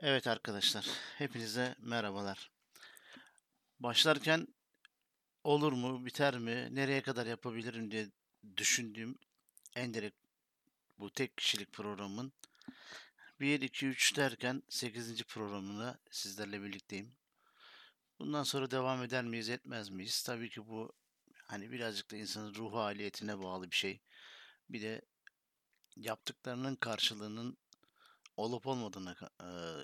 Evet arkadaşlar, hepinize merhabalar. Başlarken olur mu, biter mi, nereye kadar yapabilirim diye düşündüğüm en direkt bu tek kişilik programın 1, 2, 3 derken 8. programına sizlerle birlikteyim. Bundan sonra devam eder miyiz, etmez miyiz? Tabii ki bu hani birazcık da insanın ruh haliyetine bağlı bir şey. Bir de yaptıklarının karşılığının olup olmadığına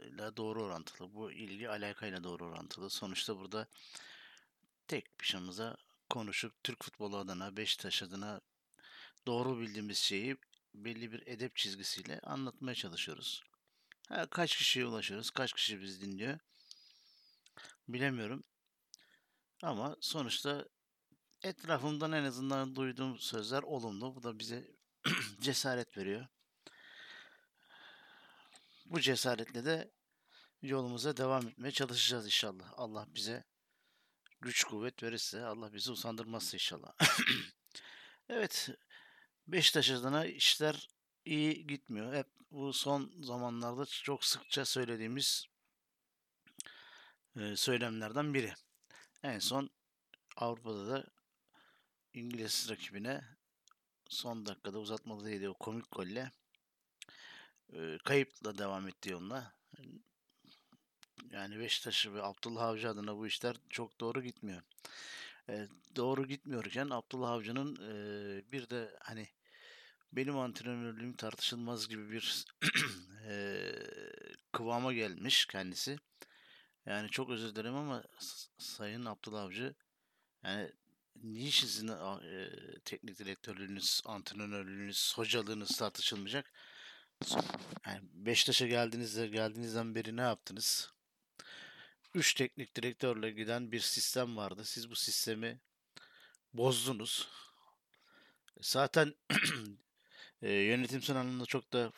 ile doğru orantılı. Bu ilgi alakayla doğru orantılı. Sonuçta burada tek başımıza konuşup Türk futbolu adına, Beşiktaş adına doğru bildiğimiz şeyi belli bir edep çizgisiyle anlatmaya çalışıyoruz. Ha, kaç kişiye ulaşıyoruz, kaç kişi bizi dinliyor bilemiyorum. Ama sonuçta etrafımdan en azından duyduğum sözler olumlu. Bu da bize cesaret veriyor. Bu cesaretle de yolumuza devam etmeye çalışacağız inşallah. Allah bize güç kuvvet verirse, Allah bizi usandırmazsa inşallah. evet, Beşiktaş adına işler iyi gitmiyor. Hep bu son zamanlarda çok sıkça söylediğimiz e, söylemlerden biri. En son Avrupa'da da İngiliz rakibine son dakikada uzatmalı yedi o komik golle kayıpla devam etti yoluna. Yani Beşiktaş ve Abdullah Avcı adına bu işler çok doğru gitmiyor. E, doğru gitmiyorken Abdullah Avcı'nın e, bir de hani benim antrenörlüğüm tartışılmaz gibi bir e, kıvama gelmiş kendisi. Yani çok özür dilerim ama Sayın Abdullah Avcı yani niçin sizin e, teknik direktörlüğünüz, antrenörlüğünüz, hocalığınız tartışılmayacak? Yani Beşiktaş'a geldiğinizde geldiğinizden beri ne yaptınız? Üç teknik direktörle giden bir sistem vardı. Siz bu sistemi bozdunuz. Zaten e, yönetimsel anlamda çok da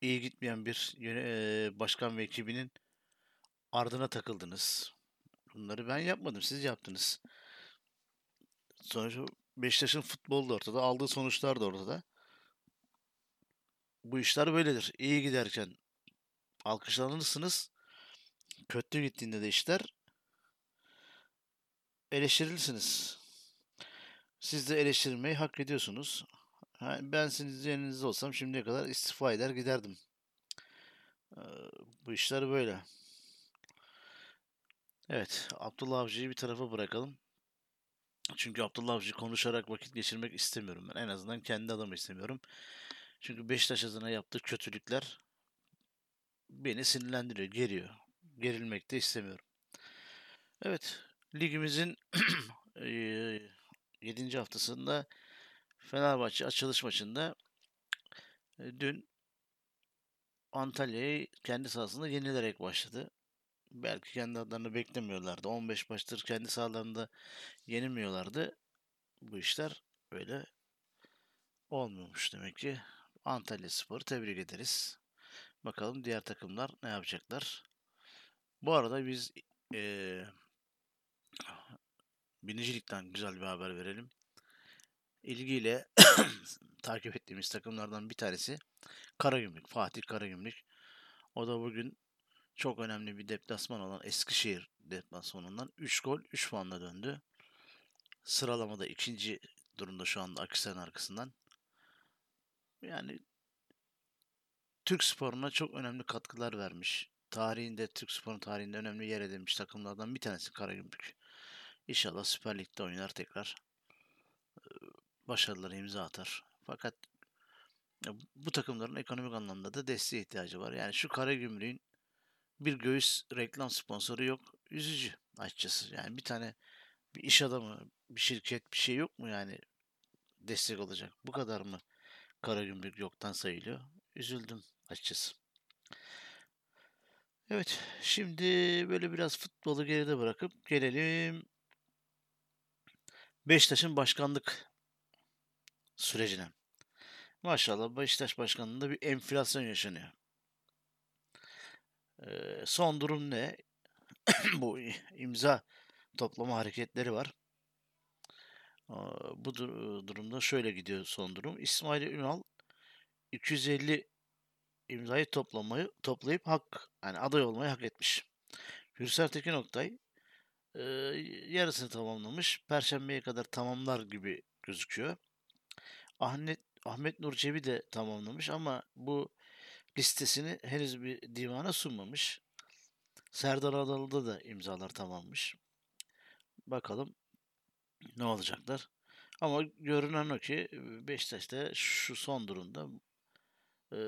iyi gitmeyen bir e, başkan ve ekibinin ardına takıldınız. Bunları ben yapmadım. Siz yaptınız. Sonuçta Beşiktaş'ın futbolu da ortada. Aldığı sonuçlar da ortada bu işler böyledir. İyi giderken alkışlanırsınız. Kötü gittiğinde de işler eleştirilirsiniz. Siz de eleştirilmeyi hak ediyorsunuz. Ben sizin yerinizde olsam şimdiye kadar istifa eder giderdim. Bu işler böyle. Evet, Abdullah Avcı'yı bir tarafa bırakalım. Çünkü Abdullah Avcı konuşarak vakit geçirmek istemiyorum ben. En azından kendi adamı istemiyorum. Çünkü Beşiktaş adına yaptığı kötülükler beni sinirlendiriyor, geriyor. Gerilmek de istemiyorum. Evet, ligimizin 7. haftasında Fenerbahçe açılış maçında dün Antalya'yı kendi sahasında yenilerek başladı. Belki kendi adlarını beklemiyorlardı. 15 maçtır kendi sahalarında yenilmiyorlardı. Bu işler böyle olmuyormuş demek ki. Antalya Spor tebrik ederiz. Bakalım diğer takımlar ne yapacaklar. Bu arada biz ee, binicilikten güzel bir haber verelim. İlgiyle takip ettiğimiz takımlardan bir tanesi Karagümrük, Fatih Karagümrük. O da bugün çok önemli bir deplasman olan Eskişehir deplasmanından 3 gol 3 puanla döndü. Sıralamada ikinci durumda şu anda Akisar'ın arkasından. Yani Türk sporuna çok önemli katkılar vermiş. Tarihinde, Türk sporun tarihinde önemli yer edinmiş takımlardan bir tanesi Karagümrük. İnşallah Süper Lig'de oynar tekrar. Başarıları imza atar. Fakat bu takımların ekonomik anlamda da desteğe ihtiyacı var. Yani şu Karagümrük'ün bir göğüs reklam sponsoru yok. Üzücü açıkçası. Yani bir tane bir iş adamı, bir şirket, bir şey yok mu yani destek olacak? Bu kadar mı Karagümrük yoktan sayılıyor? Üzüldüm açıkçası. Evet, şimdi böyle biraz futbolu geride bırakıp gelelim Beşiktaş'ın başkanlık sürecine. Maşallah Beşiktaş başkanlığında bir enflasyon yaşanıyor. Ee, son durum ne? Bu imza toplama hareketleri var. Bu durumda şöyle gidiyor son durum. İsmail Ünal 250 imzayı toplamayı toplayıp hak yani aday olmayı hak etmiş. Gürsel Tekin Oktay yarısını tamamlamış. Perşembeye kadar tamamlar gibi gözüküyor. Ahmet Ahmet Nur Cebi de tamamlamış ama bu listesini henüz bir divana sunmamış. Serdar Adalı'da da imzalar tamammış. Bakalım ne olacaklar. Ama görünen o ki Beşiktaş'ta şu son durumda e,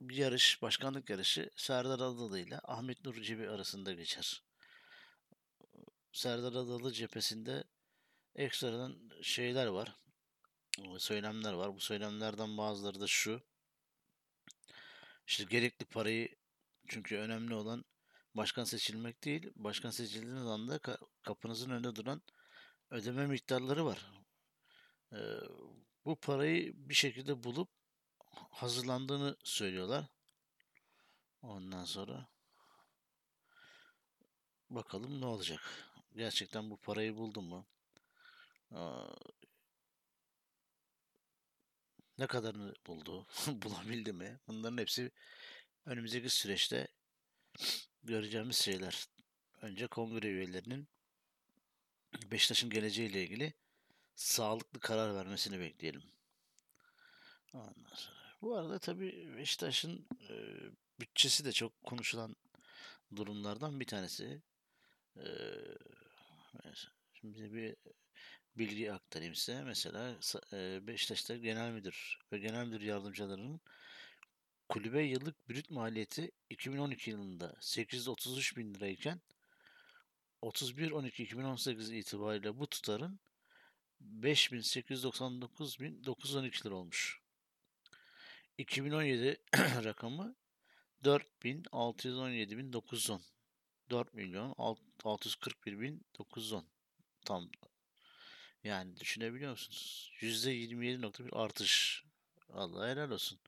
bir yarış, başkanlık yarışı Serdar Adalı ile Ahmet Nur Cebi arasında geçer. Serdar Adalı cephesinde ekstradan şeyler var. Söylemler var. Bu söylemlerden bazıları da şu. İşte gerekli parayı çünkü önemli olan başkan seçilmek değil. Başkan seçildiğiniz anda kapınızın önünde duran ödeme miktarları var. Bu parayı bir şekilde bulup hazırlandığını söylüyorlar. Ondan sonra bakalım ne olacak. Gerçekten bu parayı buldum mu? ne kadarını buldu? Bulabildi mi? Bunların hepsi önümüzdeki süreçte göreceğimiz şeyler. Önce kongre üyelerinin Beşiktaş'ın geleceğiyle ilgili sağlıklı karar vermesini bekleyelim. Ondan sonra. Bu arada tabii Beşiktaş'ın e, bütçesi de çok konuşulan durumlardan bir tanesi. E, şimdi bir bilgi aktarayım size. Mesela e, Beşiktaş'ta genel müdür ve genel müdür yardımcılarının kulübe yıllık brüt maliyeti 2012 yılında 833 bin lirayken 31-12-2018 itibariyle bu tutarın 5899.912 lira olmuş. 2017 rakamı 4.617.910 4 milyon 641.910 tam yani düşünebiliyor musunuz? %27.1 artış. Allah helal olsun.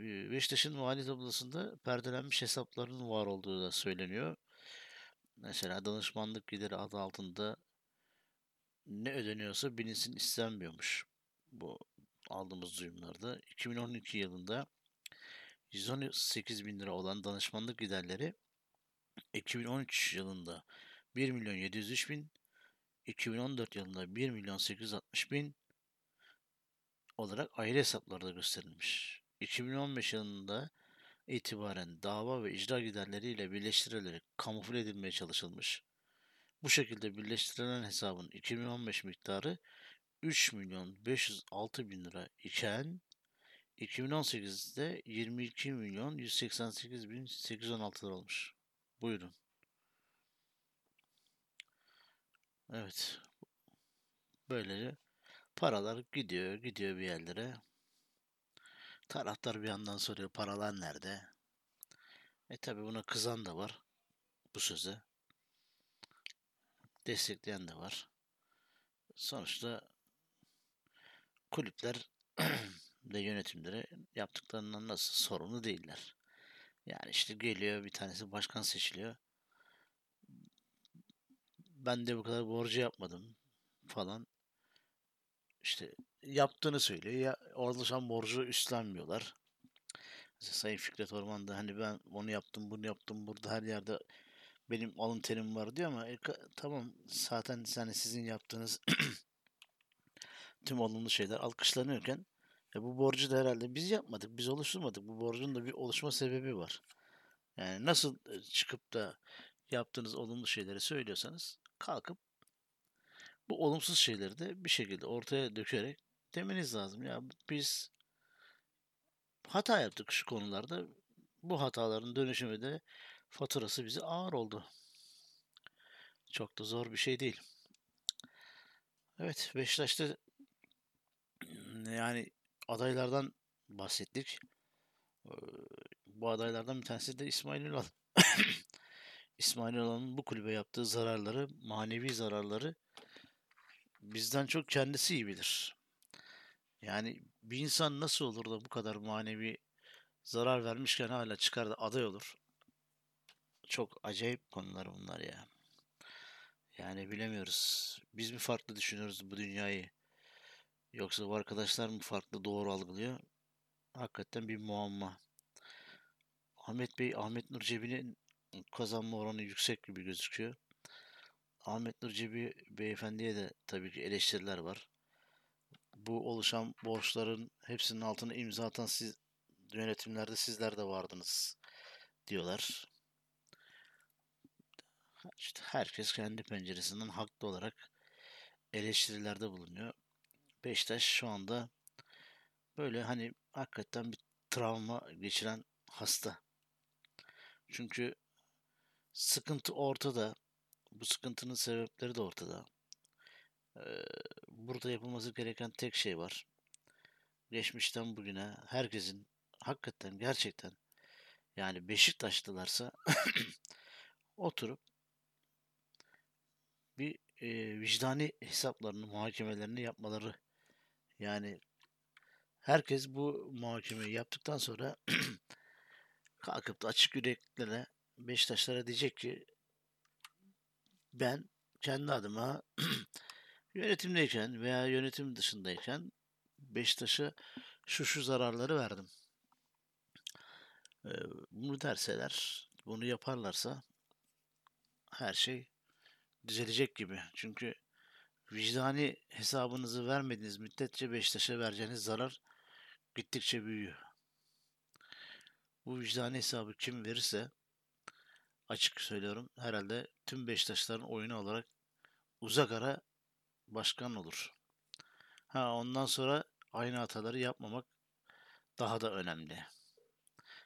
Beşiktaş'ın mali tablasında perdelenmiş hesaplarının var olduğu da söyleniyor. Mesela danışmanlık gideri adı altında ne ödeniyorsa bilinsin istenmiyormuş. Bu aldığımız duyumlarda. 2012 yılında 118 bin lira olan danışmanlık giderleri 2013 yılında 1 milyon 703 bin 2014 yılında 1 milyon 860 bin olarak ayrı hesaplarda gösterilmiş. 2015 yılında itibaren dava ve icra giderleriyle birleştirilerek kamufle edilmeye çalışılmış. Bu şekilde birleştirilen hesabın 2015 miktarı 3 milyon 506 bin lira iken 2018'de 22 milyon 188 bin 816 lira olmuş. Buyurun. Evet. Böylece paralar gidiyor, gidiyor bir yerlere. Taraftar bir yandan soruyor paralar nerede? E tabi buna kızan da var bu söze. Destekleyen de var. Sonuçta kulüpler ve yönetimleri yaptıklarından nasıl sorumlu değiller. Yani işte geliyor bir tanesi başkan seçiliyor. Ben de bu kadar borcu yapmadım falan. İşte yaptığını söylüyor. Ya oluşan borcu üstlenmiyorlar. Mesela Sayın Fikret Orman da hani ben onu yaptım, bunu yaptım, burada her yerde benim alın terim var diyor ama e, tamam zaten hani sizin yaptığınız tüm olumlu şeyler alkışlanıyorken e, bu borcu da herhalde biz yapmadık, biz oluşturmadık. Bu borcun da bir oluşma sebebi var. Yani nasıl e, çıkıp da yaptığınız olumlu şeyleri söylüyorsanız kalkıp bu olumsuz şeyleri de bir şekilde ortaya dökerek demeniz lazım. Ya biz hata yaptık şu konularda. Bu hataların dönüşümü de faturası bize ağır oldu. Çok da zor bir şey değil. Evet Beşiktaş'ta yani adaylardan bahsettik. Bu adaylardan bir tanesi de İsmail Ünal. İsmail Ünal'ın bu kulübe yaptığı zararları, manevi zararları bizden çok kendisi iyi bilir. Yani bir insan nasıl olur da bu kadar manevi zarar vermişken hala çıkar da aday olur. Çok acayip konular bunlar ya. Yani bilemiyoruz. Biz mi farklı düşünüyoruz bu dünyayı? Yoksa bu arkadaşlar mı farklı doğru algılıyor? Hakikaten bir muamma. Ahmet Bey, Ahmet Nur Cebi'nin kazanma oranı yüksek gibi gözüküyor. Ahmet Nur Cebi beyefendiye de tabii ki eleştiriler var. Bu oluşan borçların hepsinin altına imza atan siz yönetimlerde sizler de vardınız diyorlar. İşte herkes kendi penceresinden haklı olarak eleştirilerde bulunuyor. Beşiktaş şu anda böyle hani hakikaten bir travma geçiren hasta. Çünkü sıkıntı ortada. Bu sıkıntının sebepleri de ortada. Burada yapılması gereken tek şey var. Geçmişten bugüne herkesin hakikaten gerçekten yani Beşiktaşlılarsa oturup bir e, vicdani hesaplarını, muhakemelerini yapmaları yani herkes bu muhakemeyi yaptıktan sonra kalkıp da açık yüreklere Beşiktaşlara diyecek ki ben kendi adıma yönetimdeyken veya yönetim dışındayken Beşiktaş'a şu şu zararları verdim. Bunu derseler, bunu yaparlarsa her şey düzelecek gibi. Çünkü vicdani hesabınızı vermediğiniz müddetçe Beşiktaş'a vereceğiniz zarar gittikçe büyüyor. Bu vicdani hesabı kim verirse açık söylüyorum herhalde tüm Beşiktaşların oyunu olarak uzak ara başkan olur. Ha ondan sonra aynı hataları yapmamak daha da önemli.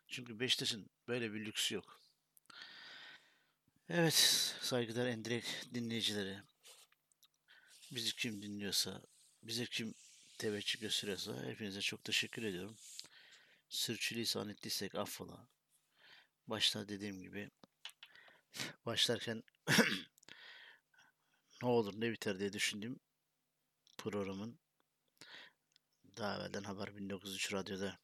Çünkü Beşiktaş'ın böyle bir lüksü yok. Evet saygıdeğer endirek dinleyicileri. Bizi kim dinliyorsa, bize kim teveccüh gösteriyorsa hepinize çok teşekkür ediyorum. Sürçülisan ettiysek affola. Başta dediğim gibi başlarken ne olur ne biter diye düşündüm programın daha evvelden Haber 1903 Radyo'da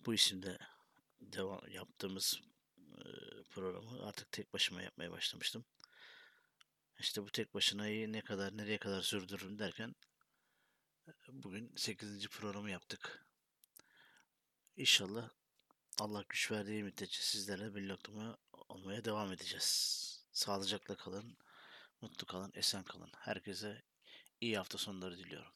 bu isimde devam yaptığımız programı artık tek başıma yapmaya başlamıştım. İşte bu tek başınayı ne kadar nereye kadar sürdürürüm derken bugün 8. programı yaptık. İnşallah Allah güç verdiği müddetçe sizlerle birlikte olmaya devam edeceğiz. Sağlıcakla kalın, mutlu kalın, esen kalın. Herkese iyi hafta sonları diliyorum.